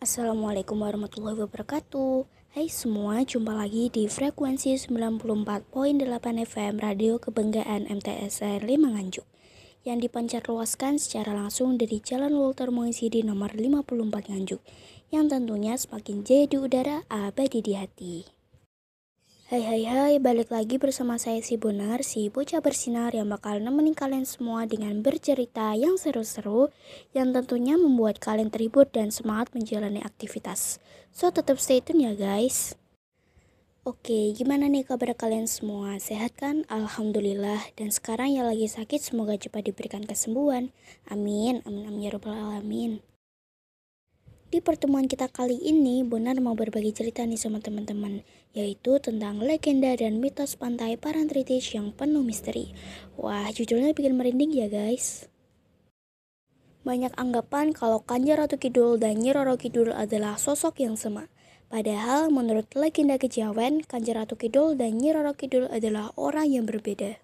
Assalamualaikum warahmatullahi wabarakatuh Hai semua, jumpa lagi di frekuensi 94.8 FM Radio Kebanggaan MTSR 5 Nganjuk yang dipancar luaskan secara langsung dari Jalan Walter di nomor 54 Nganjuk yang tentunya semakin jadi udara abadi di hati. Hai hai hai, balik lagi bersama saya si Bonar, si bocah bersinar yang bakal nemenin kalian semua dengan bercerita yang seru-seru yang tentunya membuat kalian terhibur dan semangat menjalani aktivitas. So tetap stay tune ya guys. Oke, gimana nih kabar kalian semua? Sehat kan? Alhamdulillah. Dan sekarang yang lagi sakit semoga cepat diberikan kesembuhan. Amin. Amin amin ya rabbal alamin. Di pertemuan kita kali ini, Bonar mau berbagi cerita nih sama teman-teman, yaitu tentang legenda dan mitos pantai Parantritis yang penuh misteri. Wah, judulnya bikin merinding ya guys. Banyak anggapan kalau Kanjeng Ratu Kidul dan Nyi Roro Kidul adalah sosok yang sama. Padahal menurut legenda kejawen, Kanjeng Ratu Kidul dan Nyi Roro Kidul adalah orang yang berbeda.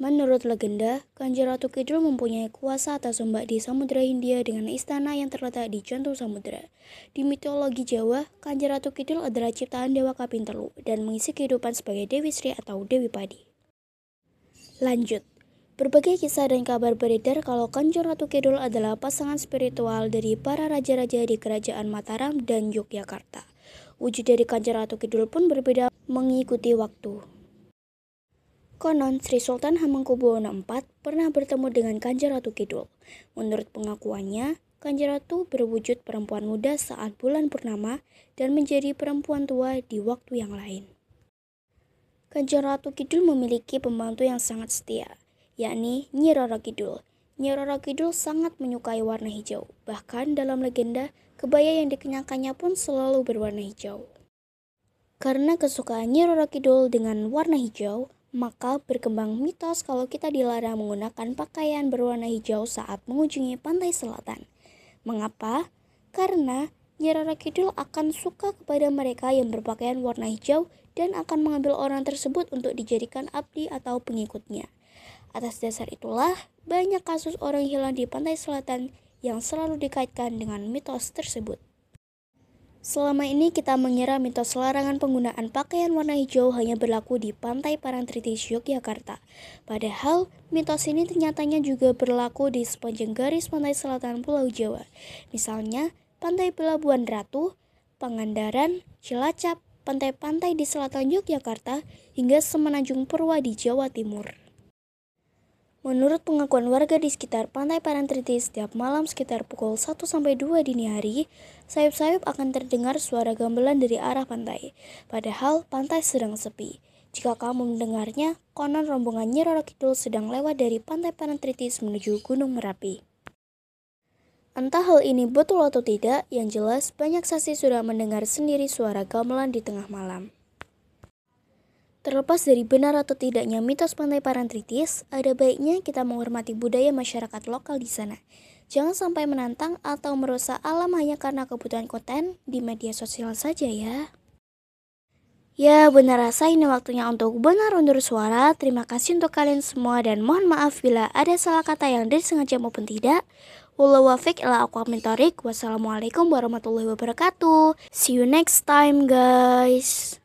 Menurut legenda, Kanjeng Ratu Kidul mempunyai kuasa atas ombak di Samudra Hindia dengan istana yang terletak di jantung samudera. Di mitologi Jawa, Kanjeng Ratu Kidul adalah ciptaan Dewa Kapintelu dan mengisi kehidupan sebagai Dewi Sri atau Dewi Padi. Lanjut, berbagai kisah dan kabar beredar kalau Kanjeng Ratu Kidul adalah pasangan spiritual dari para raja-raja di kerajaan Mataram dan Yogyakarta. Wujud dari Kanjeng Ratu Kidul pun berbeda mengikuti waktu. Konon, Sri Sultan Hamengkubuwono IV pernah bertemu dengan Kanjeng Ratu Kidul. Menurut pengakuannya, Kanjeng Ratu berwujud perempuan muda saat bulan purnama dan menjadi perempuan tua di waktu yang lain. Kanjeng Ratu Kidul memiliki pembantu yang sangat setia, yakni Nyi Roro Kidul. Nyi Roro Kidul sangat menyukai warna hijau, bahkan dalam legenda, kebaya yang dikenakannya pun selalu berwarna hijau. Karena kesukaan Nyi Roro Kidul dengan warna hijau, maka berkembang mitos kalau kita dilarang menggunakan pakaian berwarna hijau saat mengunjungi pantai selatan. Mengapa? Karena Nyirara Kidul akan suka kepada mereka yang berpakaian warna hijau dan akan mengambil orang tersebut untuk dijadikan abdi atau pengikutnya. Atas dasar itulah, banyak kasus orang hilang di pantai selatan yang selalu dikaitkan dengan mitos tersebut. Selama ini kita mengira mitos larangan penggunaan pakaian warna hijau hanya berlaku di Pantai Parangtritis Yogyakarta. Padahal mitos ini ternyatanya juga berlaku di sepanjang garis pantai selatan Pulau Jawa. Misalnya, Pantai Pelabuhan Ratu, Pangandaran, Cilacap, pantai-pantai di selatan Yogyakarta, hingga Semenanjung Purwa di Jawa Timur. Menurut pengakuan warga di sekitar Pantai Parantritis, setiap malam sekitar pukul 1-2 dini hari, sayup-sayup akan terdengar suara gamelan dari arah pantai. Padahal pantai sedang sepi. Jika kamu mendengarnya, konon rombongan Nyi Roro Kidul sedang lewat dari Pantai Parantritis menuju Gunung Merapi. Entah hal ini betul atau tidak, yang jelas banyak saksi sudah mendengar sendiri suara gamelan di tengah malam. Terlepas dari benar atau tidaknya mitos pantai Parantritis, ada baiknya kita menghormati budaya masyarakat lokal di sana. Jangan sampai menantang atau merusak alam hanya karena kebutuhan konten di media sosial saja ya. Ya, benar rasa ini waktunya untuk benar undur suara. Terima kasih untuk kalian semua dan mohon maaf bila ada salah kata yang disengaja maupun tidak. Wallahu wafiq ila Wassalamualaikum warahmatullahi wabarakatuh. See you next time guys.